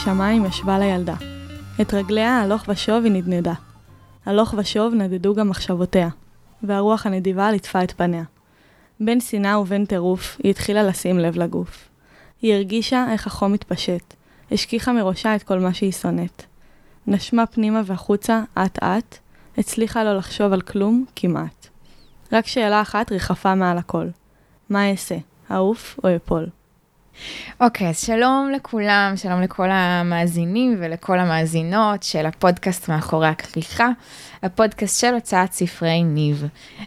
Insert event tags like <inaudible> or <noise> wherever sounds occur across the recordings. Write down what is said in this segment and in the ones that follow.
ארץ ושמיים ישבה לילדה. את רגליה הלוך ושוב היא נדנדה. הלוך ושוב נדדו גם מחשבותיה, והרוח הנדיבה ליטפה את פניה. בין שנאה ובין טירוף, היא התחילה לשים לב לגוף. היא הרגישה איך החום מתפשט, השכיחה מראשה את כל מה שהיא שונאת. נשמה פנימה והחוצה, אט-אט, הצליחה לא לחשוב על כלום, כמעט. רק שאלה אחת ריחפה מעל הכל. מה אעשה, אעוף או אפול? אוקיי, okay, אז שלום לכולם, שלום לכל המאזינים ולכל המאזינות של הפודקאסט מאחורי הכריכה, הפודקאסט של הוצאת ספרי ניב.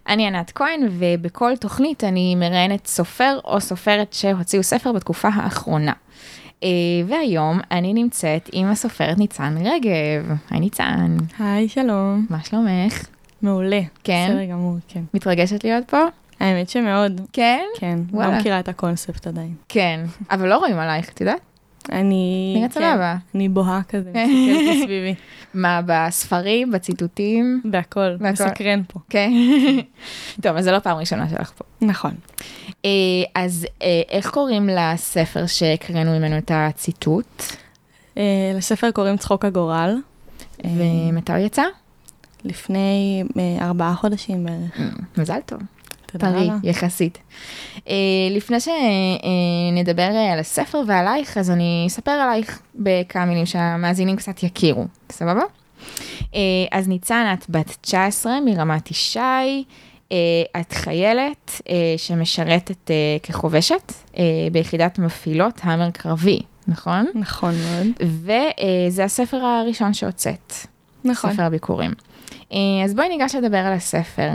אני ענת כהן, ובכל תוכנית אני מראיינת סופר או סופרת שהוציאו ספר בתקופה האחרונה. Uh, והיום אני נמצאת עם הסופרת ניצן רגב. היי ניצן. היי, שלום. מה שלומך? מעולה. כן? בסדר גמור, כן. מתרגשת להיות פה? האמת שמאוד. כן? כן, וואלה. לא מכירה את הקונספט עדיין. כן, אבל לא רואים עלייך, את יודעת? אני... נראית כן, סבבה. אני בוהה כזה, מסתכלת מסביבי. <laughs> מה, בספרים, בציטוטים? בהכל. מסקרן פה. כן. <laughs> טוב, אז זו לא פעם ראשונה שלך פה. נכון. אה, אז אה, איך קוראים לספר שהקראנו ממנו את הציטוט? אה, לספר קוראים צחוק הגורל. ומתי הוא יצא? לפני ארבעה חודשים בערך. מזל טוב. טרי. יחסית. אה, לפני שנדבר על הספר ועלייך, אז אני אספר עלייך בכמה מילים שהמאזינים קצת יכירו, סבבה? אה, אז ניצן, את בת 19 מרמת ישי, אה, את חיילת אה, שמשרתת אה, כחובשת אה, ביחידת מפעילות המר קרבי, נכון? נכון מאוד. וזה הספר הראשון שהוצאת. נכון. ספר הביקורים. אה, אז בואי ניגש לדבר על הספר.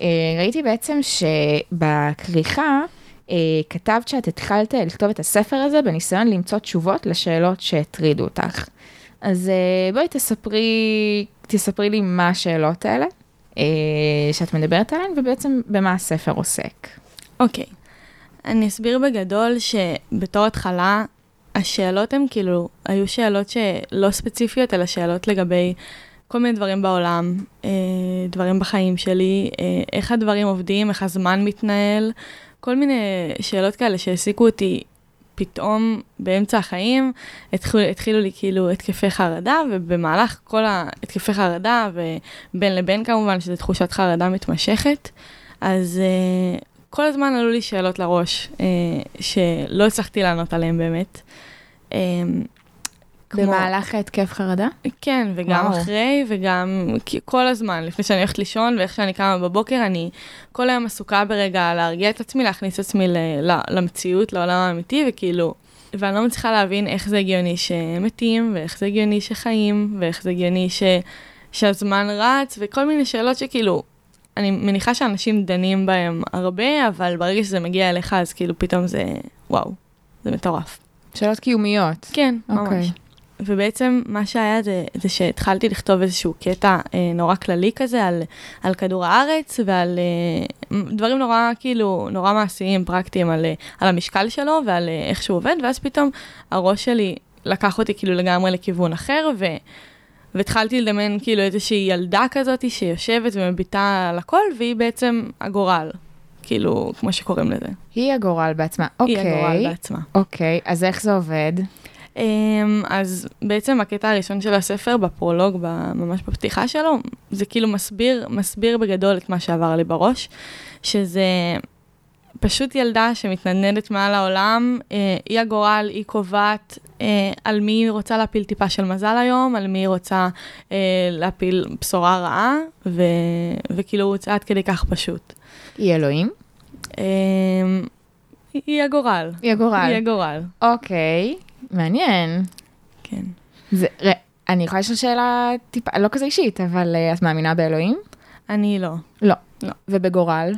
אה, ראיתי בעצם שבכריכה אה, כתבת שאת התחלת לכתוב את הספר הזה בניסיון למצוא תשובות לשאלות שהטרידו אותך. אז בואי תספרי, תספרי לי מה השאלות האלה שאת מדברת עליהן, ובעצם במה הספר עוסק. אוקיי. אני אסביר בגדול שבתור התחלה, השאלות הן כאילו, היו שאלות שלא ספציפיות, אלא שאלות לגבי כל מיני דברים בעולם, אה, דברים בחיים שלי, אה, איך הדברים עובדים, איך הזמן מתנהל, כל מיני שאלות כאלה שהעסיקו אותי פתאום באמצע החיים, התחילו, התחילו לי כאילו התקפי חרדה, ובמהלך כל ההתקפי חרדה, ובין לבין כמובן, שזו תחושת חרדה מתמשכת, אז אה, כל הזמן עלו לי שאלות לראש, שלא הצלחתי לענות עליהן באמת. כמו- במהלך ההתקף חרדה? כן, וגם וואו. אחרי, וגם כל הזמן, לפני שאני הולכת לישון, ואיך שאני קמה בבוקר, אני כל היום עסוקה ברגע להרגיע את עצמי, להכניס את עצמי ל- למציאות, לעולם האמיתי, וכאילו, ואני לא מצליחה להבין איך זה הגיוני שמתים, ואיך זה הגיוני שחיים, ואיך זה הגיוני ש... שהזמן רץ, וכל מיני שאלות שכאילו, אני מניחה שאנשים דנים בהם הרבה, אבל ברגע שזה מגיע אליך, אז כאילו פתאום זה, וואו, זה מטורף. שאלות קיומיות. כן, אוקיי. ממש. ובעצם מה שהיה זה, זה שהתחלתי לכתוב איזשהו קטע אה, נורא כללי כזה על, על כדור הארץ ועל אה, דברים נורא כאילו, נורא מעשיים, פרקטיים על, אה, על המשקל שלו ועל אה, איך שהוא עובד, ואז פתאום הראש שלי לקח אותי כאילו לגמרי לכיוון אחר, ו, והתחלתי לדמיין כאילו איזושהי ילדה כזאת שיושבת ומביטה על הכל, והיא בעצם הגורל, כאילו, כמו שקוראים לזה. היא הגורל בעצמה. היא אוקיי. הגורל בעצמה. אוקיי, אז איך זה עובד? אמ, אז בעצם הקטע הראשון של הספר, בפרולוג, ממש בפתיחה שלו, זה כאילו מסביר, מסביר בגדול את מה שעבר לי בראש, שזה פשוט ילדה שמתנדנדת מעל העולם, אה, היא הגורל, היא קובעת אה, על מי היא רוצה להפיל טיפה של מזל היום, על מי היא רוצה אה, להפיל בשורה רעה, ו, וכאילו זה עד כדי כך פשוט. היא אלוהים? היא- היא הגורל. היא הגורל. היא הגורל, אוקיי, מעניין. כן. זה, ר, אני יכולה לשאול שאלה טיפה, לא כזה אישית, אבל אה, את מאמינה באלוהים? אני לא. לא. לא. ובגורל?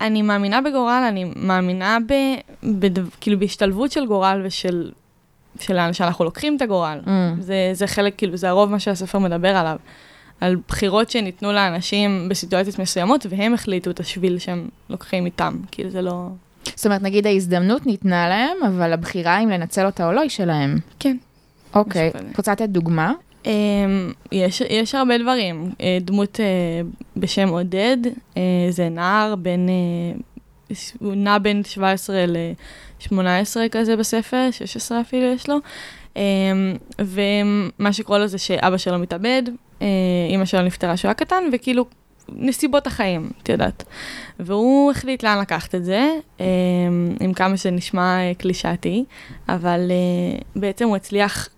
אני מאמינה בגורל, אני מאמינה ב, בד, כאילו בהשתלבות של גורל ושל של שאנחנו לוקחים את הגורל. Mm. זה, זה חלק, כאילו, זה הרוב מה שהספר מדבר עליו. על בחירות שניתנו לאנשים בסיטואציות מסוימות, והם החליטו את השביל שהם לוקחים איתם. כאילו, זה לא... זאת אומרת, נגיד ההזדמנות ניתנה להם, אבל הבחירה אם לנצל אותה או לא היא שלהם. כן. אוקיי. את רוצה לתת דוגמה? Um, יש, יש הרבה דברים. Uh, דמות uh, בשם עודד, uh, זה נער בין, הוא נע בין 17 ל-18 כזה בספר, 16 אפילו יש לו. אמ, ומה שקורה לו זה שאבא שלו מתאבד, אה, אימא שלו נפטרה כשהוא היה קטן, וכאילו נסיבות החיים, את יודעת. והוא החליט לאן לקחת את זה, אמ, עם כמה שזה נשמע אה, קלישאתי, אבל אה, בעצם הוא הצליח,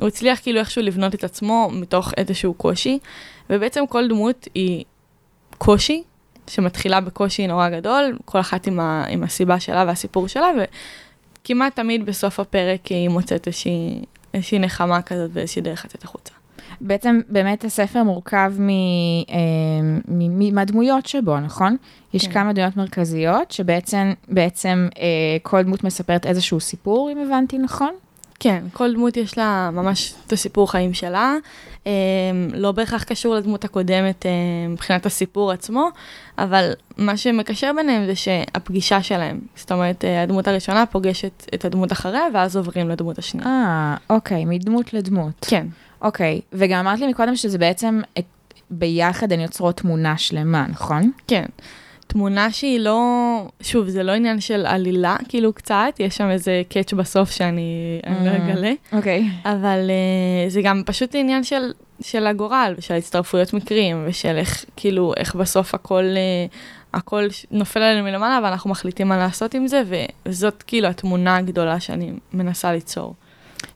הוא הצליח כאילו איכשהו לבנות את עצמו מתוך איזשהו קושי, ובעצם כל דמות היא קושי, שמתחילה בקושי נורא גדול, כל אחת עם, ה, עם הסיבה שלה והסיפור שלה, וכמעט תמיד בסוף הפרק היא מוצאת איזושהי, איזושהי נחמה כזאת ואיזושהי דרך לצאת החוצה. בעצם באמת הספר מורכב מ, אה, מ, מ, מהדמויות שבו, נכון? יש כן. כמה דמויות מרכזיות שבעצם בעצם, אה, כל דמות מספרת איזשהו סיפור, אם הבנתי נכון? כן, כל דמות יש לה ממש את הסיפור חיים שלה, אה, לא בהכרח קשור לדמות הקודמת אה, מבחינת הסיפור עצמו, אבל מה שמקשר ביניהם זה שהפגישה שלהם, זאת אומרת, אה, הדמות הראשונה פוגשת את הדמות אחריה, ואז עוברים לדמות השנייה. אה, אוקיי, מדמות לדמות. כן, אוקיי, וגם אמרת לי מקודם שזה בעצם ביחד הן יוצרות תמונה שלמה, נכון? כן. תמונה שהיא לא, שוב, זה לא עניין של עלילה, כאילו קצת, יש שם איזה קאץ' בסוף שאני אני לא Mm. אגלה, אוקיי. אבל uh, זה גם פשוט עניין של, של הגורל, ושל הצטרפויות מקרים, ושל איך, כאילו, איך בסוף הכל, uh, הכל נופל עלינו מלמעלה, ואנחנו מחליטים מה לעשות עם זה, וזאת כאילו התמונה הגדולה שאני מנסה ליצור.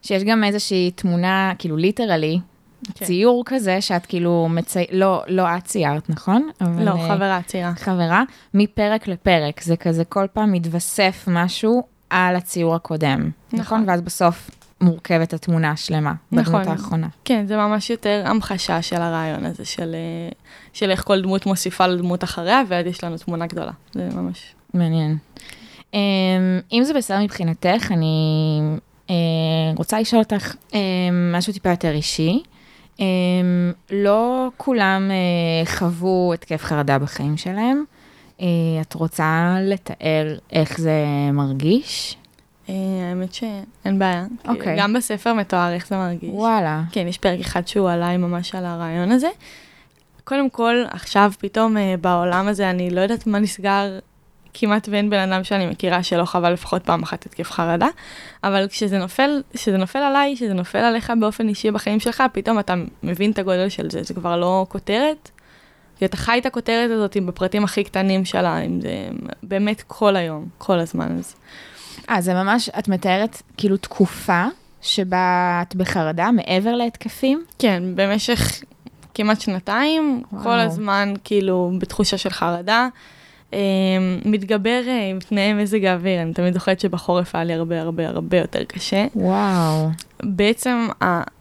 שיש גם איזושהי תמונה, כאילו ליטרלי, כן. ציור כזה שאת כאילו מצי... לא, לא את ציירת, נכון? אבל, לא, אה, חברה צעירה. חברה, מפרק לפרק, זה כזה כל פעם מתווסף משהו על הציור הקודם, נכון? נכון. ואז בסוף מורכבת התמונה השלמה, בדמות נכון. האחרונה. כן, זה ממש יותר המחשה של הרעיון הזה, של, אה, של איך כל דמות מוסיפה לדמות אחריה, ואז יש לנו תמונה גדולה. זה ממש... מעניין. Um, אם זה בסדר מבחינתך, אני רוצה לשאול אותך um, משהו טיפה יותר אישי. Um, לא כולם חוו התקף חרדה בחיים שלהם. את רוצה לתאר איך זה מרגיש? אה, האמת שאין בעיה. כי אוקיי. גם בספר מתואר איך זה מרגיש. וואלה. כן, יש פרק אחד שהוא עליי ממש על הרעיון הזה. קודם כל, עכשיו פתאום אה, בעולם הזה, אני לא יודעת מה נסגר, כמעט ואין בן אדם שאני מכירה שלא חווה לפחות פעם אחת התקף חרדה, אבל כשזה נופל, כשזה נופל עליי, כשזה נופל עליך באופן אישי בחיים שלך, פתאום אתה מבין את הגודל של זה, זה כבר לא כותרת. כי אתה חי את הכותרת הזאת בפרטים הכי קטנים שלה, אם זה באמת כל היום, כל הזמן. אז אה, זה ממש, את מתארת כאילו תקופה שבה את בחרדה מעבר להתקפים? כן, במשך כמעט שנתיים, וואו. כל הזמן כאילו בתחושה של חרדה. אה, מתגבר אה, עם תנאי מזג האוויר, אני תמיד זוכרת שבחורף היה לי הרבה הרבה הרבה יותר קשה. וואו. בעצם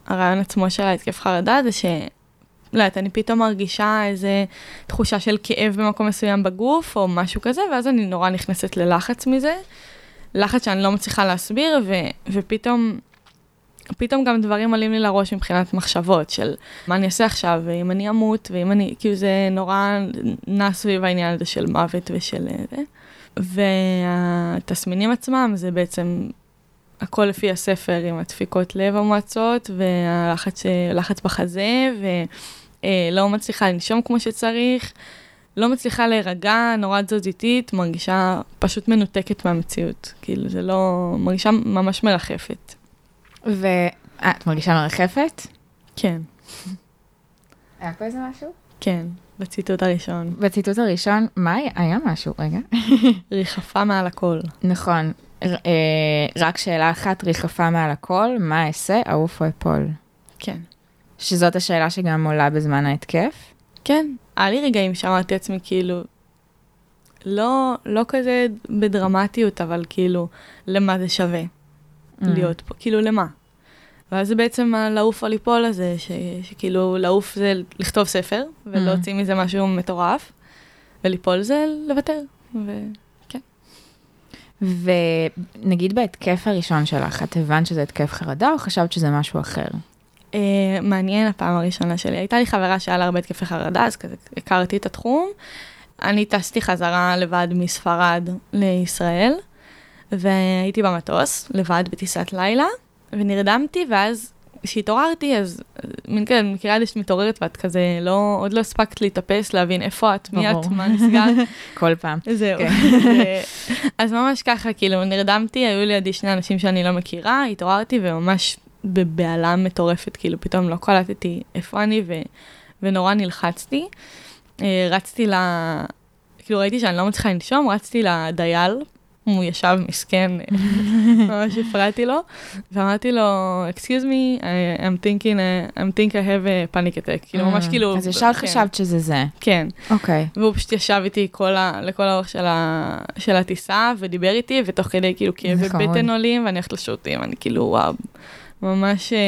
הרעיון עצמו של ההתקף חרדה זה ש... לא יודעת, אני פתאום מרגישה איזה תחושה של כאב במקום מסוים בגוף, או משהו כזה, ואז אני נורא נכנסת ללחץ מזה. לחץ שאני לא מצליחה להסביר, ו- ופתאום פתאום גם דברים עולים לי לראש מבחינת מחשבות של מה אני אעשה עכשיו, ואם אני אמות, ואם אני, כאילו זה נורא נע סביב העניין הזה של מוות ושל אה, זה. והתסמינים עצמם זה בעצם הכל לפי הספר עם הדפיקות לב המועצות, והלחץ אה, בחזה, ולא מצליחה לנשום כמו שצריך, לא מצליחה להירגע, נורא תזוזיתית, מרגישה פשוט מנותקת מהמציאות. כאילו, זה לא... מרגישה ממש מרחפת. ו... אה, את מרגישה מרחפת? כן, <laughs> היה פה איזה משהו? כן, בציטוט הראשון. בציטוט הראשון, מה היה? היה משהו, רגע. <laughs> ריחפה מעל הכל. נכון, ר- אה, רק שאלה אחת, ריחפה מעל הכל, מה אעשה, אעוף או אפול? כן. שזאת השאלה שגם עולה בזמן ההתקף? כן, היה לי רגעים שאמרתי לעצמי, כאילו, לא, לא כזה בדרמטיות, אבל כאילו, למה זה שווה להיות פה? כאילו, למה? ואז זה בעצם הלעוף או ליפול הזה, ש, שכאילו, לעוף זה לכתוב ספר, ולהוציא מזה משהו מטורף, וליפול זה לוותר. ו... ונגיד בהתקף הראשון שלך, את הבנת שזה התקף חרדה או חשבת שזה משהו אחר? Uh, מעניין הפעם הראשונה שלי. הייתה לי חברה שהיה לה הרבה התקפי חרדה, אז כזה הכרתי את התחום. אני טסתי חזרה לבד מספרד לישראל, והייתי במטוס, לבד בטיסת לילה, ונרדמתי, ואז כשהתעוררתי, אז מין כזה, מכירה את זה שאת מתעוררת ואת כזה, לא, עוד לא הספקת להתאפס, להבין איפה את, מי. את, מה נסגר. <laughs> כל פעם. זהו. כן. <laughs> אז ממש ככה, כאילו, נרדמתי, היו לידי שני אנשים שאני לא מכירה, התעוררתי וממש בבהלה מטורפת, כאילו פתאום לא קלטתי איפה אני, ו, ונורא נלחצתי. אה, רצתי ל... כאילו ראיתי שאני לא מצליחה לנשום, רצתי לדייל, הוא ישב מסכן, <laughs> ממש הפרעתי לו, ואמרתי לו, excuse me, I, I'm thinking, I'm think I have a panic attack, כאילו ממש אה, כאילו... אז ישר כן, חשבת שזה זה. כן, אוקיי. והוא פשוט ישב איתי לכל האורך של, הטיסה, ודיבר איתי, ותוך כדי כאילו כאבי חמוד. בטן עולים, ואני הולכת לשירותים, אני כאילו, וואו, ממש אה,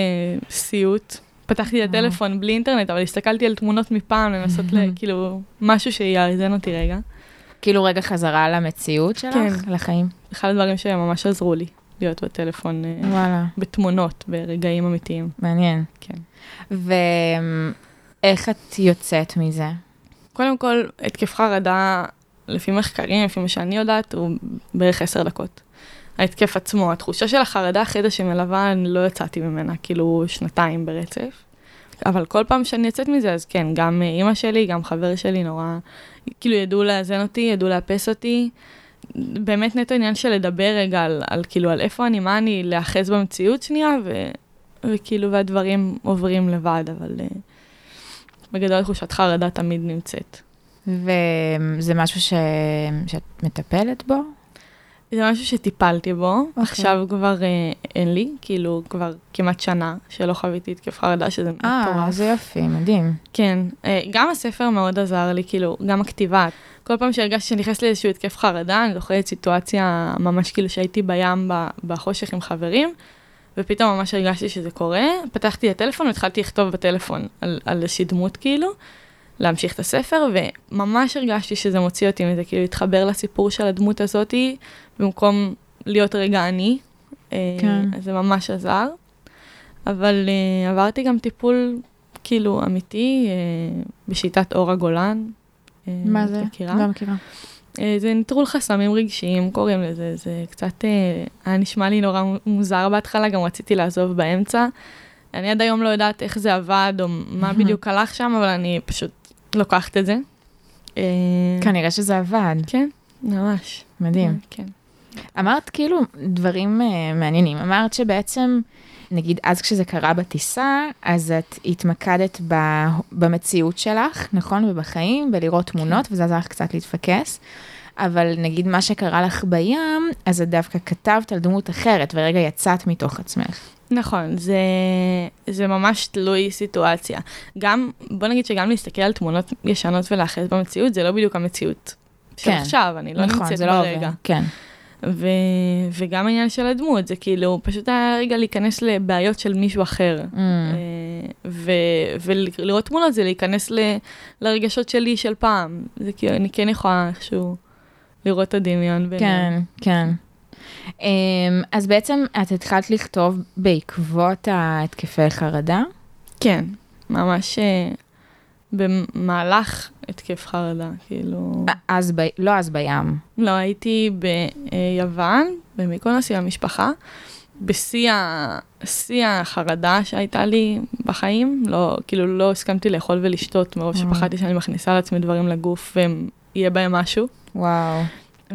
סיוט. פתחתי את. הטלפון בלי אינטרנט, אבל הסתכלתי על תמונות מפעם, לנסות. <laughs> כאילו, משהו שיאזן אותי רגע. כאילו רגע חזרה למציאות שלך, כן. לחיים. אחד הדברים שממש עזרו לי, להיות בטלפון אה, וואלה, בתמונות, ברגעים אמיתיים. מעניין. כן. ואיך את יוצאת מזה? קודם כל, התקף חרדה, לפי מחקרים, לפי מה שאני יודעת, הוא בערך עשר דקות. ההתקף עצמו, התחושה של החרדה אחרי זה שמלווה, אני לא יצאתי ממנה, כאילו שנתיים ברצף. אבל כל פעם שאני יוצאת מזה, אז כן, גם אה, אימא שלי, גם חבר שלי נורא, כאילו ידעו לאזן אותי, ידעו לאפס אותי. באמת נטו עניין של לדבר רגע על, על כאילו על איפה אני, מה אני, להאחז במציאות שנייה, ו, וכאילו והדברים עוברים לבד, אבל uh, בגדול תחושת חרדה תמיד נמצאת. וזה משהו ש... שאת מטפלת בו? זה משהו שטיפלתי בו, okay. עכשיו כבר אה, אין לי, כאילו כבר כמעט שנה שלא חוויתי התקף חרדה, שזה אה, מטורף. זה יופי, מדהים. כן, אה, גם הספר מאוד עזר לי, כאילו, גם הכתיבה. כל פעם שהרגשתי שאני נכנסת לאיזשהו התקף חרדה, אני זוכרת סיטואציה ממש כאילו שהייתי בים בחושך עם חברים, ופתאום ממש הרגשתי שזה קורה, פתחתי את הטלפון והתחלתי לכתוב בטלפון על, על איזושהי דמות כאילו, להמשיך את הספר, וממש הרגשתי שזה מוציא אותי מזה, כאילו להתחבר לסיפור של הדמות הזאתי, במקום להיות רגע אני. אה, כן. אז זה ממש עזר. אבל אה, עברתי גם טיפול כאילו אמיתי אה, בשיטת אור הגולן. אה, מה זה? מכירה? לא מכירה. אה, זה נטרול חסמים רגשיים, קוראים לזה, זה קצת אה, היה נשמע לי נורא מוזר בהתחלה, גם רציתי לעזוב באמצע. אני עד היום לא יודעת איך זה עבד, או מה בדיוק הלך שם, אבל אני פשוט לוקחת את זה. אה, כנראה שזה עבד, כן, ממש. מדהים. כן. אמרת כאילו דברים uh, מעניינים. אמרת שבעצם, נגיד אז כשזה קרה בטיסה, אז את התמקדת ב, במציאות שלך, נכון? ובחיים, בלראות תמונות, וזה עזר לך קצת להתפקס. אבל נגיד מה שקרה לך בים, אז את דווקא כתבת על דמות אחרת, ורגע יצאת מתוך עצמך. נכון, זה, זה ממש תלוי סיטואציה. גם, בוא נגיד שגם להסתכל על תמונות ישנות ולאחז במציאות, זה לא בדיוק המציאות של כן. עכשיו, אני לא נכון, נמצאת זה לא ברגע. עובר. כן. ו... וגם העניין של הדמות, זה כאילו, פשוט היה רגע להיכנס לבעיות של מישהו אחר. Mm. אה, ו... ולראות תמונות זה להיכנס ל... לרגשות שלי של פעם. זה כאילו, אני כן יכולה איכשהו לראות את הדמיון ביניהם. כן, כן. Um, אז בעצם את התחלת לכתוב בעקבות ההתקפי חרדה? כן, ממש אה, במהלך התקף חרדה, כאילו... אז, ב... לא אז בים. לא, הייתי ביוון, במיקונוס עם המשפחה, בשיא ה- שיא החרדה שהייתה לי בחיים, לא, כאילו לא הסכמתי לאכול ולשתות מרוב וואו. שפחדתי שאני מכניסה לעצמי דברים לגוף ויהיה בהם משהו. וואו.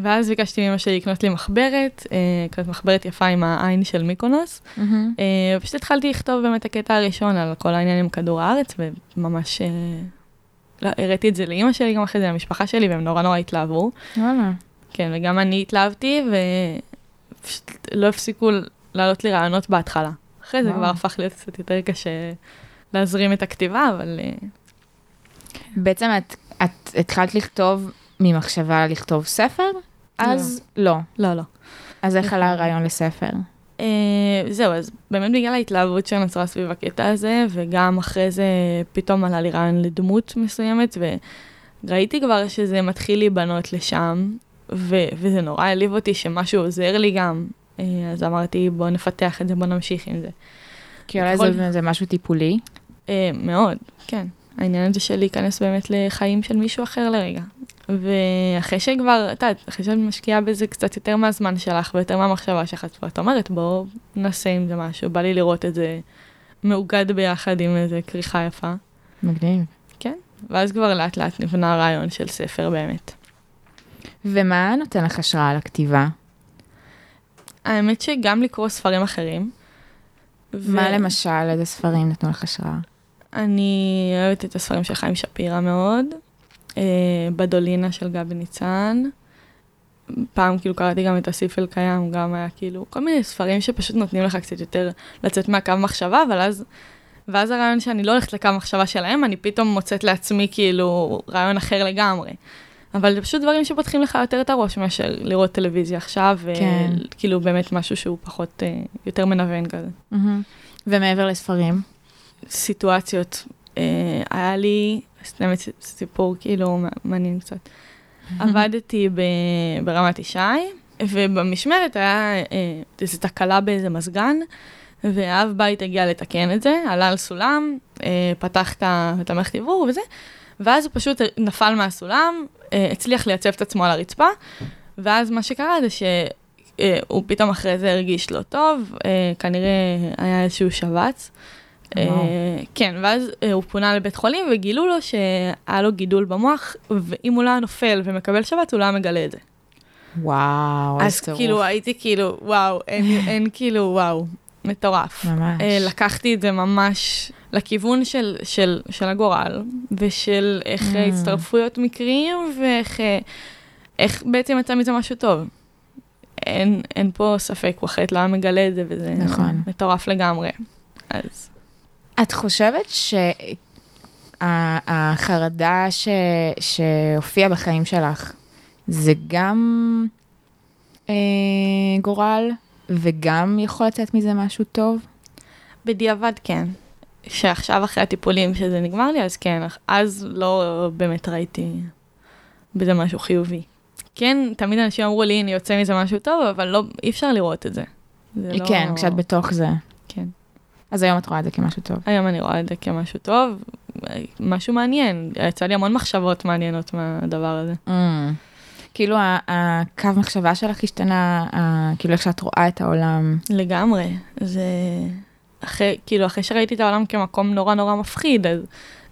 ואז ביקשתי ממא שלי לקנות לי מחברת, אה, כזאת מחברת יפה עם העין של מיקונוס. מהמם. אה, ופשוט התחלתי לכתוב באמת הקטע הראשון על כל העניין עם כדור הארץ, וממש אה, לא, הראיתי את זה לאימא שלי, גם אחרי זה למשפחה שלי, והם נורא נורא התלהבו. וואלה. כן, וגם אני התלהבתי, ופשוט לא הפסיקו לעלות לי רעיונות בהתחלה. אחרי זה וואו. כבר הפך להיות קצת יותר קשה להזרים את הכתיבה, אבל אה, בעצם את, את התחלת לכתוב ממחשבה לכתוב ספר? אז לא. לא, לא. אז איך עלה הרעיון לספר? Uh, זהו, אז באמת בגלל ההתלהבות שנוצרה סביב הקטע הזה, וגם אחרי זה פתאום עלה לי רעיון לדמות מסוימת, וראיתי כבר שזה מתחיל להיבנות לשם, ו- וזה נורא העליב אותי שמשהו עוזר לי גם, uh, אז אמרתי בוא נפתח את זה, בוא נמשיך עם זה. כי אולי בכל- זה, זה משהו טיפולי. Uh, מאוד, כן. העניין הזה של להיכנס באמת לחיים של מישהו אחר לרגע. ואחרי שכבר, את יודעת, אחרי שאת משקיעה בזה קצת יותר מהזמן שלך ויותר מהמחשבה שלך, את כבר- אומרת, בואו נעשה עם זה משהו, בא לי לראות את זה מאוגד ביחד עם איזה כריכה יפה. מגניב. ואז כבר לאט לאט נבנה הרעיון של ספר באמת. ומה נותן לך השראה לכתיבה? האמת שגם לקרוא ספרים אחרים, מה למשל, איזה ספרים נתנו לך השראה? אני אוהבת את הספרים של חיים שפירא מאוד, בדולינה של גבי ניצן. פעם כאילו קראתי גם את הסיפל קיים, גם היה כאילו כל מיני ספרים שפשוט נותנים לך קצת יותר לצאת מהקו מחשבה, אבל אז, ואז הרעיון שאני לא הולכת לקו מחשבה שלהם, אני פתאום מוצאת לעצמי כאילו רעיון אחר לגמרי. אבל זה פשוט דברים שפותחים לך יותר את הראש מאשר לראות טלוויזיה עכשיו, כן. וכאילו באמת משהו שהוא פחות, אה, יותר מנוון כזה. ומעבר לספרים? סיטואציות. אה, היה לי, סתם סיפור כאילו מעניין קצת. עבדתי ברמת ישי, ובמשמרת היה אה, איזו תקלה באיזה מזגן, ואב בית הגיע לתקן את זה, עלה על סולם, אה, פתח את המערכת עיבור וזה, ואז הוא פשוט נפל מהסולם, הצליח לייצב את עצמו על הרצפה, ואז מה שקרה זה שהוא פתאום אחרי זה הרגיש לא טוב, אה, כנראה היה איזשהו שבץ. אה, כן, ואז אה, הוא פונה לבית חולים וגילו לו שהיה לו גידול במוח, ואם הוא לא היה נופל ומקבל שבץ, הוא לא היה מגלה את זה. וואו, אז כאילו הייתי כאילו, וואו, אין, כאילו, וואו, מטורף. ממש. אה, לקחתי את זה ממש לכיוון של, של, של הגורל, ושל איך Mm. הצטרפויות מקרים, ואיך איך בעצם יצא מזה משהו טוב. אין, אין פה ספק, הוא אחרת לא היה מגלה את זה, וזה נכון. מטורף לגמרי. אז את חושבת שהחרדה ש... שהופיעה בחיים שלך, זה גם אה, גורל, וגם יכול לצאת מזה משהו טוב? בדיעבד כן. שעכשיו אחרי הטיפולים שזה נגמר לי, אז כן, אז לא באמת ראיתי בזה משהו חיובי. כן, תמיד אנשים אמרו לי, הנה יוצא מזה משהו טוב, אבל לא, אי אפשר לראות את זה. זה לא... כן, כשאת בתוך זה. אז היום את רואה את זה כמשהו טוב. היום אני רואה את זה כמשהו טוב, משהו מעניין. יצא לי המון מחשבות מעניינות מהדבר הזה. Mm. כאילו הקו מחשבה שלך השתנה, כאילו איך שאת רואה את העולם. לגמרי. זה... אחרי, כאילו, אחרי שראיתי את העולם כמקום נורא נורא מפחיד, אז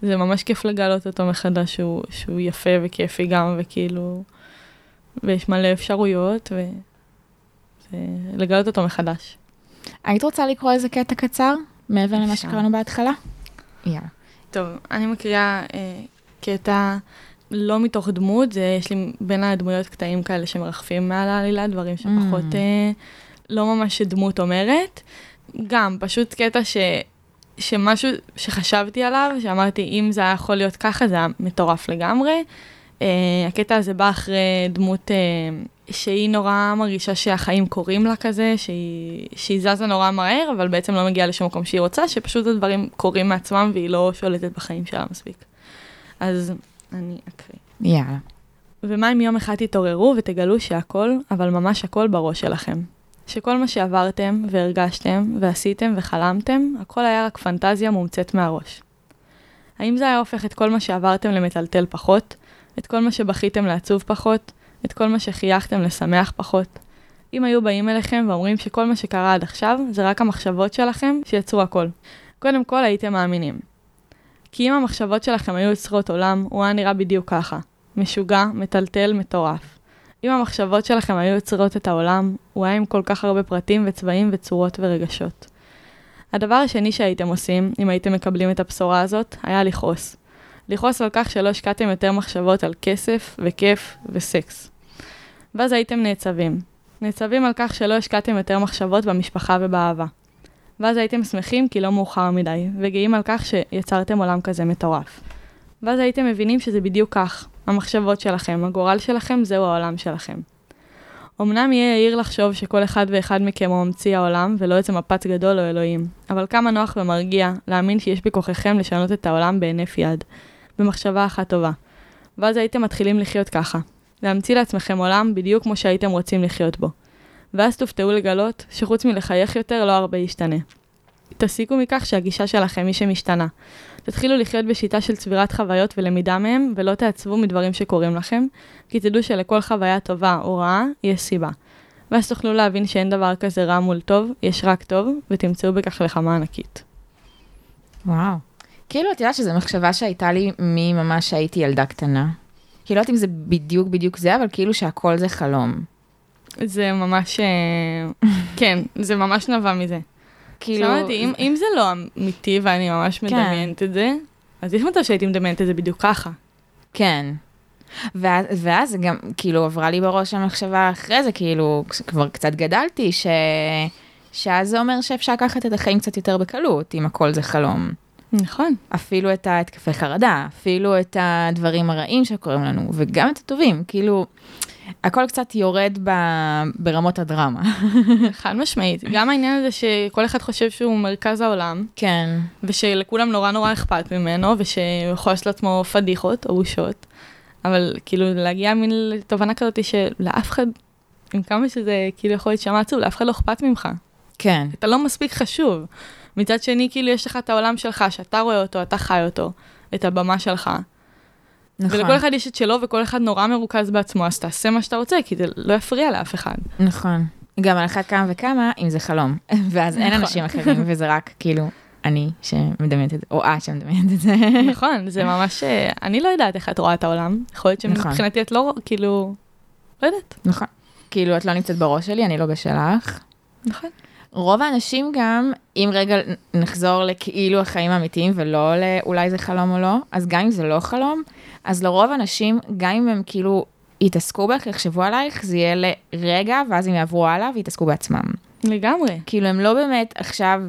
זה ממש כיף לגלות אותו מחדש, שהוא, שהוא יפה וכיפי גם, וכאילו... ויש מלא אפשרויות, ו... ולגלות אותו מחדש. היית רוצה לקרוא איזה קטע קצר, מעבר למה. שקראנו בהתחלה? יאללה. טוב, אני מקריאה אה, קטע לא מתוך דמות, זה יש לי בין הדמויות קטעים כאלה שמרחפים מעל העלילה, דברים שפחות Mm. אה, לא ממש שדמות אומרת. גם, פשוט קטע ש, שמשהו שחשבתי עליו, שאמרתי, אם זה היה יכול להיות ככה, זה היה מטורף לגמרי. אה, הקטע הזה בא אחרי דמות אה, שהיא נורא מרגישה שהחיים קורים לה כזה, שהיא, שהיא זזה נורא מהר, אבל בעצם לא מגיעה לשום מקום שהיא רוצה, שפשוט הדברים קורים מעצמם והיא לא שולטת בחיים שלה מספיק. אז אני אקריא. יאללה. ומה אם יום אחד תתעוררו ותגלו שהכל, אבל ממש הכל בראש שלכם. שכל מה שעברתם והרגשתם ועשיתם וחלמתם, הכל היה רק פנטזיה מומצאת מהראש. האם זה היה הופך את כל מה שעברתם למטלטל פחות? את כל מה שבכיתם לעצוב פחות? את כל מה שחייכתם לשמח פחות? אם היו באים אליכם ואומרים שכל מה שקרה עד עכשיו זה רק המחשבות שלכם שיצרו הכל. קודם כל הייתם מאמינים. כי אם המחשבות שלכם היו יוצרות עולם, הוא היה נראה בדיוק ככה. משוגע, מטלטל, מטורף. אם המחשבות שלכם היו יוצרות את העולם, הוא היה עם כל כך הרבה פרטים וצבעים וצורות ורגשות. הדבר השני שהייתם עושים, אם הייתם מקבלים את הבשורה הזאת, היה לכעוס. לכעוס על כך שלא השקעתם יותר מחשבות על כסף וכיף וסקס. ואז הייתם נעצבים. נעצבים על כך שלא השקעתם יותר מחשבות במשפחה ובאהבה. ואז הייתם שמחים כי לא מאוחר מדי, וגאים על כך שיצרתם עולם כזה מטורף. ואז הייתם מבינים שזה בדיוק כך, המחשבות שלכם, הגורל שלכם, זהו העולם שלכם. אמנם יהיה יאיר לחשוב שכל אחד ואחד מכם הוא ממציא העולם, ולא איזה מפץ גדול או אלוהים, אבל כמה נוח ומרגיע להאמין שיש בכוחכם לשנות את העולם בהינף יד, במחשבה אחת טובה. ואז הייתם מתחילים לחיות ככה, להמציא לעצמכם עולם בדיוק כמו שהייתם רוצים לחיות בו. ואז תופתעו לגלות שחוץ מלחייך יותר לא הרבה ישתנה. תסיקו מכך שהגישה שלכם היא שמשתנה. תתחילו לחיות בשיטה של צבירת חוויות ולמידה מהם, ולא תעצבו מדברים שקורים לכם, כי תדעו שלכל חוויה טובה או רעה יש סיבה. ואז תוכלו להבין שאין דבר כזה רע מול טוב, יש רק טוב, ותמצאו בכך נחמה ענקית. וואו. כאילו, את יודעת שזו מחשבה שהייתה לי מממש שהייתי ילדה קטנה. כאילו, לא יודעת אם זה בדיוק בדיוק זה, אבל כאילו שהכל זה חלום. זה ממש... אה, <laughs> כן, זה ממש נבע מזה. כאילו... שמעתי, אם, אם זה לא אמיתי ואני ממש כן. מדמיינת את זה, אז יש מצב שהייתי מדמיינת את זה בדיוק ככה. כן. ואז, גם, כאילו, עברה לי בראש המחשבה אחרי זה, כאילו, כבר קצת גדלתי, ש... שאז זה אומר שאפשר לקחת את החיים קצת יותר בקלות, אם הכל זה חלום. נכון. אפילו את ההתקפי חרדה, אפילו את הדברים הרעים שקורים לנו, וגם את הטובים, כאילו, הכל קצת יורד ב... ברמות הדרמה. <laughs> חד משמעית. גם העניין הזה שכל אחד חושב שהוא מרכז העולם, כן, ושלכולם נורא נורא אכפת ממנו, ושהוא יכול לעשות לעצמו פדיחות או בושות, אבל כאילו להגיע מין לתובנה כזאת שלאף אחד, עם כמה שזה כאילו יכול להישמע עצוב, לאף אחד לא אכפת ממך. כן, אתה לא מספיק חשוב. מצד שני, כאילו יש לך את העולם שלך, שאתה רואה אותו, אתה חי אותו, את הבמה שלך. נכון, ולכל אחד יש את שלו, וכל אחד נורא מרוכז בעצמו, אז תעשה מה שאתה רוצה, כי זה לא יפריע לאף אחד. נכון. גם על אחת כמה וכמה, אם זה חלום, <laughs> ואז אין נכון. אנשים אחרים, <laughs> וזה רק כאילו אני שמדמיינת את זה, או את שמדמיינת את זה. <laughs> נכון, זה ממש... אה, אני לא יודעת איך את רואה את העולם. יכול להיות נכון. שמבחינתי את לא, כאילו... לא יודעת. נכון. כאילו, את לא נמצאת בראש שלי, אני לא בשלך. נכון. רוב האנשים גם, אם רגע נחזור לכאילו החיים האמיתיים ולא לאולי זה חלום או לא, אז גם אם זה לא חלום, אז לרוב האנשים, גם אם הם כאילו יתעסקו בך, יחשבו עלייך, זה יהיה לרגע, ואז הם יעברו הלאה ויתעסקו בעצמם. לגמרי. כאילו, הם לא באמת עכשיו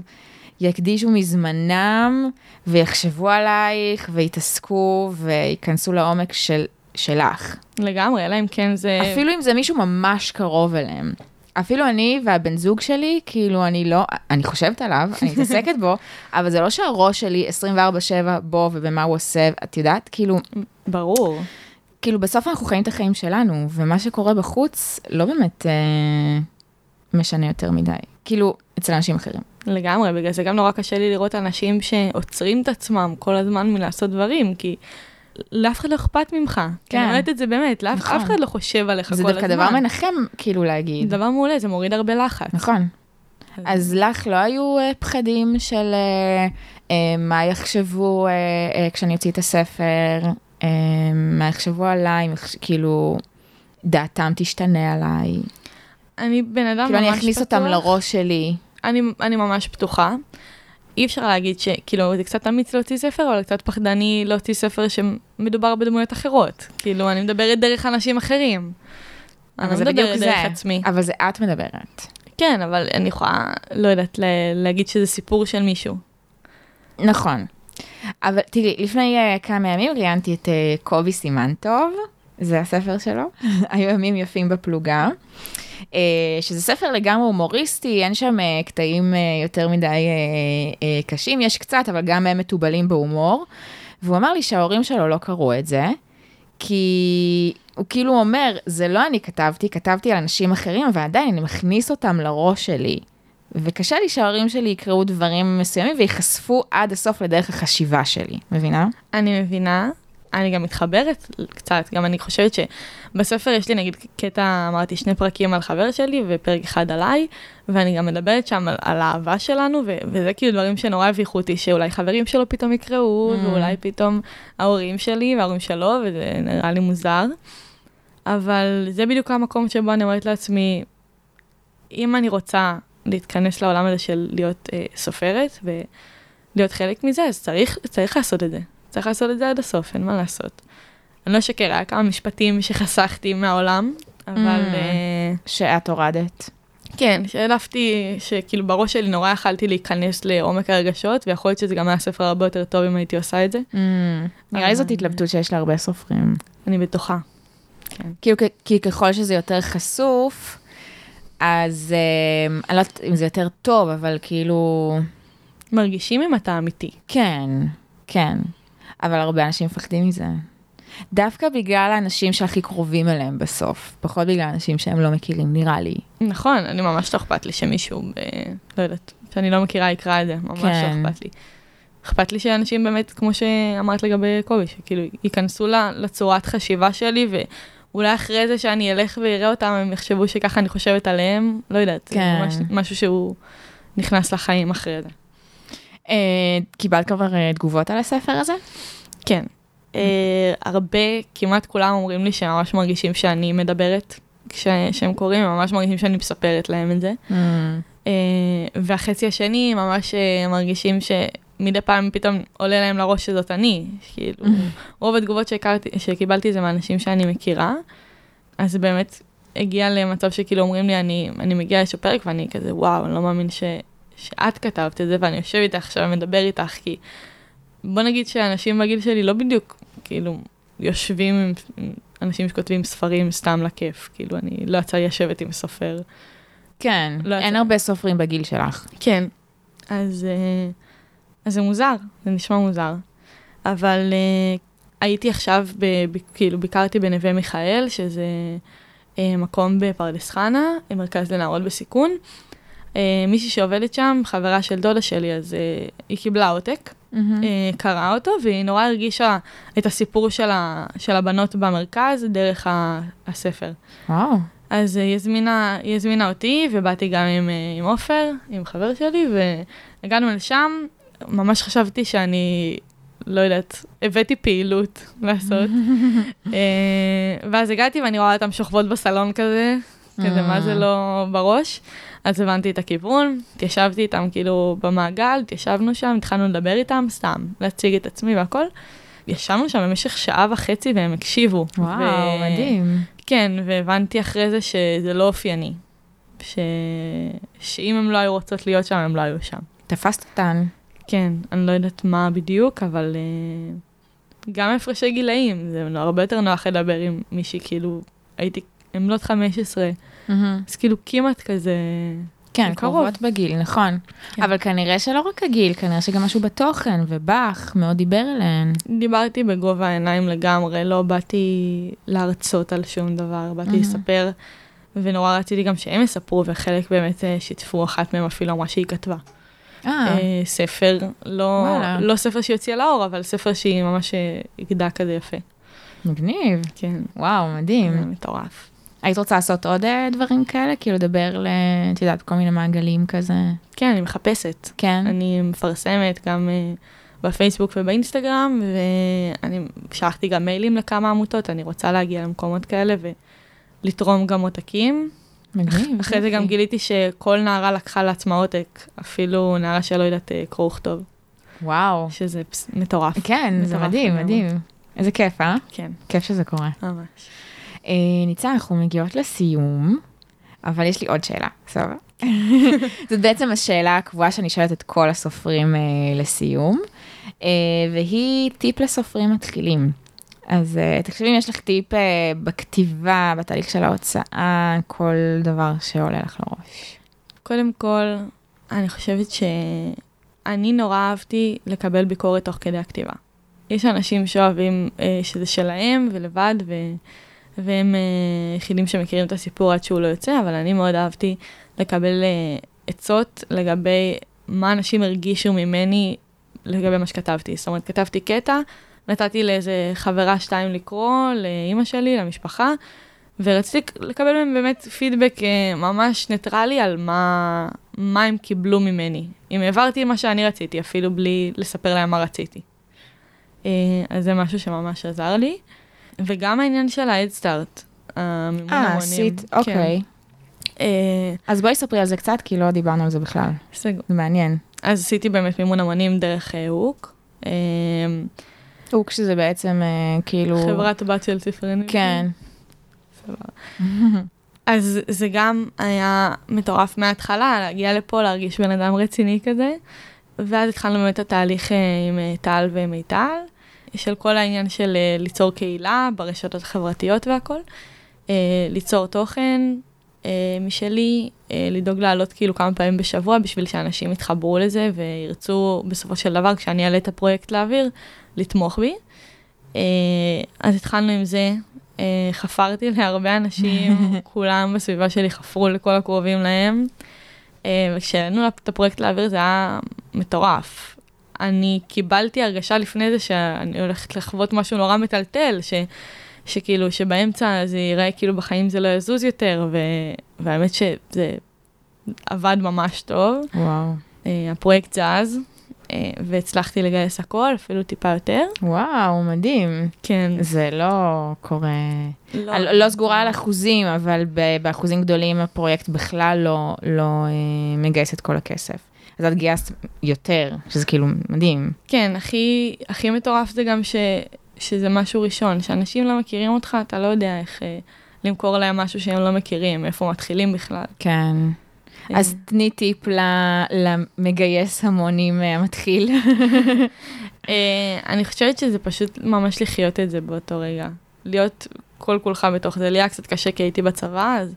יקדישו מזמנם ויחשבו עלייך ויתעסקו וייכנסו לעומק של, שלך. לגמרי, אלא אם כן זה... אפילו אם זה מישהו ממש קרוב אליהם. אפילו אני והבן זוג שלי, כאילו אני לא, אני חושבת עליו, אני מתעסקת בו, <laughs> אבל זה לא שהראש שלי 24/7 בו ובמה הוא עושה, את יודעת? כאילו, ברור. כאילו בסוף אנחנו חיים את החיים שלנו, ומה שקורה בחוץ לא באמת אה, משנה יותר מדי. כאילו, אצל אנשים אחרים. לגמרי, בגלל זה גם נורא קשה לי לראות אנשים שעוצרים את עצמם כל הזמן מלעשות דברים, כי לאף אחד לא אכפת ממך. כן. אני אומרת את זה באמת, לאף נכון. אף אחד לא חושב עליך כל זה הזמן. דווקא דבר מנחם, כאילו להגיד. דבר מעולה, זה מוריד הרבה לחץ. נכון. אז לך לא היו אה, פחדים של אה, אה, מה יחשבו כשאני אוציא את הספר, מה יחשבו עליי, יחש- כאילו, דעתם תשתנה עליי. אני בן אדם ממש כאילו, פתוח. אני אכניס אותם לראש שלי. אני, אני ממש פתוחה. אי אפשר להגיד שכאילו זה קצת אמיץ להוציא ספר, אבל קצת פחדני להוציא ספר שמדובר בדמויות אחרות. כאילו, אני מדברת דרך אנשים אחרים. אני לא זה מדברת זה. דרך עצמי. אבל זה את מדברת. כן, אבל אני יכולה, לא יודעת, להגיד שזה סיפור של מישהו. נכון. אבל תראי, לפני uh, כמה ימים ראיינתי את uh, קובי סימן טוב, זה הספר שלו, <laughs> היו ימים יפים בפלוגה, שזה ספר לגמרי הומוריסטי, אין שם uh, קטעים uh, יותר מדי קשים, יש קצת, אבל גם הם מתובלים בהומור, והוא אמר לי שההורים שלו לא קראו את זה, כי הוא כאילו אומר, זה לא אני כתבתי, כתבתי על אנשים אחרים, אבל עדיין אני מכניס אותם לראש שלי. וקשה לי שההורים שלי יקראו דברים מסוימים וייחשפו עד הסוף לדרך החשיבה שלי, מבינה? אני מבינה, אני גם מתחברת קצת, גם אני חושבת שבספר יש לי נגיד קטע, אמרתי, שני פרקים על חבר שלי ופרק אחד עליי, ואני גם מדברת שם על, על האהבה שלנו, ו- וזה כאילו דברים שנורא הביכו אותי, שאולי חברים שלו פתאום יקראו, Mm. ואולי פתאום ההורים שלי וההורים שלו, וזה נראה לי מוזר. אבל זה בדיוק המקום שבו אני אומרת לעצמי, אם אני רוצה להתכנס לעולם הזה של להיות אה, סופרת ולהיות חלק מזה, אז צריך, צריך לעשות את זה. צריך לעשות את זה עד הסוף, אין מה לעשות. אני לא אשקר, היה כמה משפטים שחסכתי מהעולם, אבל Mm. אה, שאת הורדת. כן, שהעדפתי, שכאילו בראש שלי נורא יכלתי להיכנס לעומק הרגשות, ויכול להיות שזה גם היה ספר הרבה יותר טוב אם הייתי עושה את זה. Mm, נראה לי זאת התלבטות שיש להרבה סופרים. אני בטוחה. כאילו, כי ככל שזה יותר חשוף, אז אה, אני לא יודעת אם זה יותר טוב, אבל כאילו, מרגישים אם אתה אמיתי. כן, כן. אבל הרבה אנשים מפחדים מזה. דווקא בגלל האנשים שהכי קרובים אליהם בסוף, פחות בגלל האנשים שהם לא מכירים, נראה לי. נכון, אני ממש לא אכפת לי שמישהו, ב... לא יודעת, שאני לא מכירה יקרא את זה, ממש כן. לא אכפת לי. אכפת לי שאנשים באמת, כמו שאמרת לגבי קובי, שכאילו ייכנסו לצורת חשיבה שלי, ואולי אחרי זה שאני אלך ואראה אותם, הם יחשבו שככה אני חושבת עליהם, לא יודעת, זה כן. ממש משהו שהוא נכנס לחיים אחרי זה. אה, קיבלת כבר אה, תגובות על הספר הזה? כן. אה, הרבה, כמעט כולם אומרים לי שממש מרגישים שאני מדברת כשהם קוראים, הם ממש מרגישים שאני מספרת להם את זה. Mm. והחצי השני, ממש מרגישים שמדי פעם פתאום עולה להם לראש שזאת אני. כאילו, רוב התגובות שהכרתי, שקיבלתי זה מאנשים שאני מכירה, אז באמת הגיע למצב שכאילו אומרים לי, אני, אני מגיעה לאיזשהו פרק ואני כזה, וואו, אני לא מאמין ש, שאת כתבת את זה, ואני יושב איתך עכשיו ומדבר איתך, כי בוא נגיד שאנשים בגיל שלי לא בדיוק, כאילו, יושבים עם עם אנשים שכותבים ספרים סתם לכיף, כאילו, אני לא יצא לשבת עם סופר. כן, לא אין יצא. הרבה סופרים בגיל שלך. כן, אז, אה, אז זה מוזר, זה נשמע מוזר. אבל אה, הייתי עכשיו, ב, ב, כאילו ביקרתי בנווה מיכאל, שזה אה, מקום בפרדס חנה, מרכז לנערות בסיכון. אה, מישהי שעובדת שם, חברה של דודה שלי, אז אה, היא קיבלה עותק. אה, קראה אותו, והיא נורא הרגישה את הסיפור של, ה, של הבנות במרכז דרך ה, הספר. וואו. אז אה, היא הזמינה, היא הזמינה אותי, ובאתי גם עם, עם עופר, עם חבר שלי, והגענו לשם. ממש חשבתי שאני, לא יודעת, הבאתי פעילות לעשות. <laughs> ואז הגעתי ואני רואה אותם שוכבות בסלון כזה, כזה, מה זה לא בראש. אז הבנתי את הכיוון, התיישבתי איתם כאילו במעגל, התיישבנו שם, התחלנו לדבר איתם, סתם, להציג את עצמי והכל. ישבנו שם במשך שעה וחצי והם הקשיבו. וואו, ו- מדהים. כן, והבנתי אחרי זה שזה לא אופייני. ש... שאם הם לא היו רוצות להיות שם, הם לא היו שם. תפסת אותן. כן, אני לא יודעת מה בדיוק, אבל uh, גם הפרשי גילאים, זה הרבה יותר נוח לדבר עם מישהי, כאילו, הייתי, הם בנות 15, אז כאילו כמעט כזה... כן. קרובות בגיל, נכון. כן. אבל כנראה שלא רק הגיל, כנראה שגם משהו בתוכן, ובך מאוד דיבר אליהן. דיברתי בגובה העיניים לגמרי, לא באתי להרצות על שום דבר, באתי מהמם. לספר, ונורא רציתי גם שהם יספרו, וחלק באמת אה, שיתפו, אחת מהם אפילו אמרה שהיא כתבה. אה, אה, ספר, לא, וואלה. לא ספר שהיא הוציאה לאור, אבל ספר שהיא ממש הגדה כזה יפה. מגניב. כן, וואו, מדהים. מטורף. היית רוצה לעשות עוד אה, דברים כאלה? כאילו לדבר ל... את יודעת, כל מיני מעגלים כזה? כן, אני מחפשת. כן. אני מפרסמת גם אה, בפייסבוק ובאינסטגרם, ואני שלחתי גם מיילים לכמה עמותות, אני רוצה להגיע למקומות כאלה ולתרום גם עותקים. מגניב. אחרי זה גם. גיליתי שכל נערה לקחה לעצמה עותק, אפילו נערה שלא יודעת אה, קרוא וכתוב, וואו. שזה מטורף. כן, זה מדהים. מדהים. איזה כיף, אה? כן, כיף שזה קורה. ממש. אה, ניצן, אנחנו מגיעות לסיום, אבל יש לי עוד שאלה, בסדר? <laughs> זאת בעצם השאלה הקבועה שאני שואלת את כל הסופרים אה, לסיום, אה, והיא טיפ לסופרים מתחילים. אז אה, תקשיבי אם יש לך טיפ אה, בכתיבה, בתהליך של ההוצאה, כל דבר שעולה לך לראש. קודם כל, אני חושבת שאני נורא אהבתי לקבל ביקורת תוך כדי הכתיבה. יש אנשים שאוהבים אה, שזה שלהם ולבד, ו... והם אה, היחידים שמכירים את הסיפור עד שהוא לא יוצא, אבל אני מאוד אהבתי לקבל אה, עצות לגבי מה אנשים הרגישו ממני לגבי מה שכתבתי. זאת אומרת, כתבתי קטע, נתתי לאיזה חברה שתיים לקרוא, לאימא שלי, למשפחה, ורציתי לקבל מהם באמת פידבק אה, ממש ניטרלי על מה, מה הם קיבלו ממני. אם העברתי מה שאני רציתי, אפילו בלי לספר להם מה רציתי. אה, אז זה משהו שממש עזר לי. וגם העניין של המימון אה, המונים. עשית, כן. אוקיי. אה, אז בואי ספרי על זה קצת, כי לא דיברנו על זה בכלל. סגור. זה מעניין. אז עשיתי באמת מימון המונים דרך אה, הוק. אה, הוא כשזה בעצם אה, כאילו... חברת בת של ספרנים. כן. אז זה גם היה מטורף מההתחלה, להגיע לפה, להרגיש בן אדם רציני כזה. ואז התחלנו באמת את התהליך אה, עם אה, טל ומיטל, של כל העניין של אה, ליצור קהילה ברשתות החברתיות והכל. אה, ליצור תוכן אה, משלי, לדאוג לעלות כאילו כמה פעמים בשבוע בשביל שאנשים יתחברו לזה וירצו בסופו של דבר, כשאני אעלה את הפרויקט לאוויר, לתמוך בי. אז התחלנו עם זה, חפרתי להרבה אנשים, <laughs> כולם בסביבה שלי חפרו לכל הקרובים להם. וכשהעלינו את הפרויקט לאוויר זה היה מטורף. אני קיבלתי הרגשה לפני זה שאני הולכת לחוות משהו נורא מטלטל, ש, שכאילו שבאמצע זה ייראה כאילו בחיים זה לא יזוז יותר, ו, והאמת שזה עבד ממש טוב. וואו. אה, הפרויקט זז, אה, והצלחתי לגייס הכל, אפילו טיפה יותר. וואו, מדהים. כן. זה לא קורה... לא, לא סגורה על אחוזים, אבל באחוזים גדולים הפרויקט בכלל לא, לא אה, מגייס את כל הכסף. אז את גייסת יותר, שזה כאילו מדהים. כן, הכי, הכי מטורף זה גם ש, שזה משהו ראשון, שאנשים לא מכירים אותך, אתה לא יודע איך אה, למכור להם משהו שהם לא מכירים, איפה מתחילים בכלל. כן. אה. אז תני טיפ למגייס המונים המתחיל. <laughs> אה, אני חושבת שזה פשוט ממש לחיות את זה באותו רגע. להיות כל כולך בתוך זה. לי היה קצת קשה כי הייתי בצבא, אז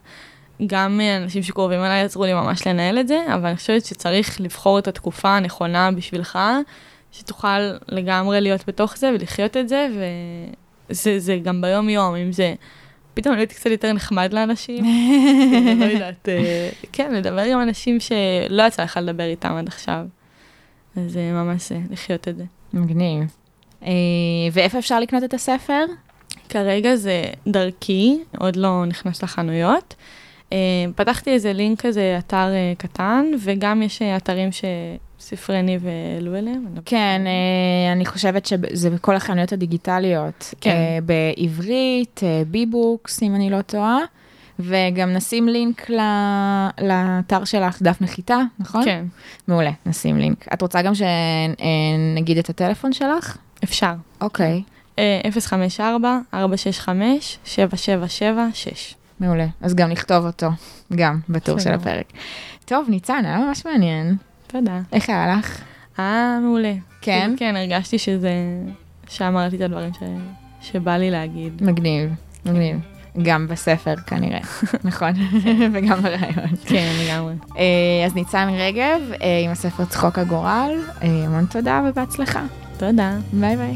גם אנשים שקרובים אליי עזרו לי ממש לנהל את זה, אבל אני חושבת שצריך לבחור את התקופה הנכונה בשבילך, שתוכל לגמרי להיות בתוך זה ולחיות את זה, וזה גם ביום-יום, אם זה... פתאום להיות קצת יותר נחמד לאנשים, <laughs> לא יודעת, אה, כן, לדבר עם אנשים שלא יצא לך לדבר איתם עד עכשיו. אז זה ממש אה, לחיות את זה. מגניב. אה, ואיפה אפשר לקנות את הספר? כרגע זה דרכי, עוד לא נכנס לחנויות. פתחתי איזה לינק כזה, אתר קטן, וגם יש אתרים ש... ספרי ניב העלו אליהם? לא כן, אה, אני חושבת שזה בכל החנויות הדיגיטליות. כן. אה, בעברית, אה, בי-בוקס, אם אני לא טועה. וגם נשים לינק לאתר שלך, דף נחיתה, נכון? כן. מעולה, נשים לינק. את רוצה גם שנגיד את הטלפון שלך? אפשר. אוקיי. 054-465-7776. מעולה, אז גם נכתוב אותו, גם בטור של הפרק. טוב, ניצן, היה ממש מעניין. תודה. איך היה לך? אה, מעולה. כן? כן, הרגשתי שזה... שאמרתי את הדברים ש... שבא לי להגיד. מגניב, מגניב. גם בספר כנראה, <laughs> נכון? <laughs> וגם ברעיון. כן, לגמרי. אה, אז ניצן רגב, אה, עם הספר צחוק הגורל, אה, המון תודה ובהצלחה. תודה. ביי ביי.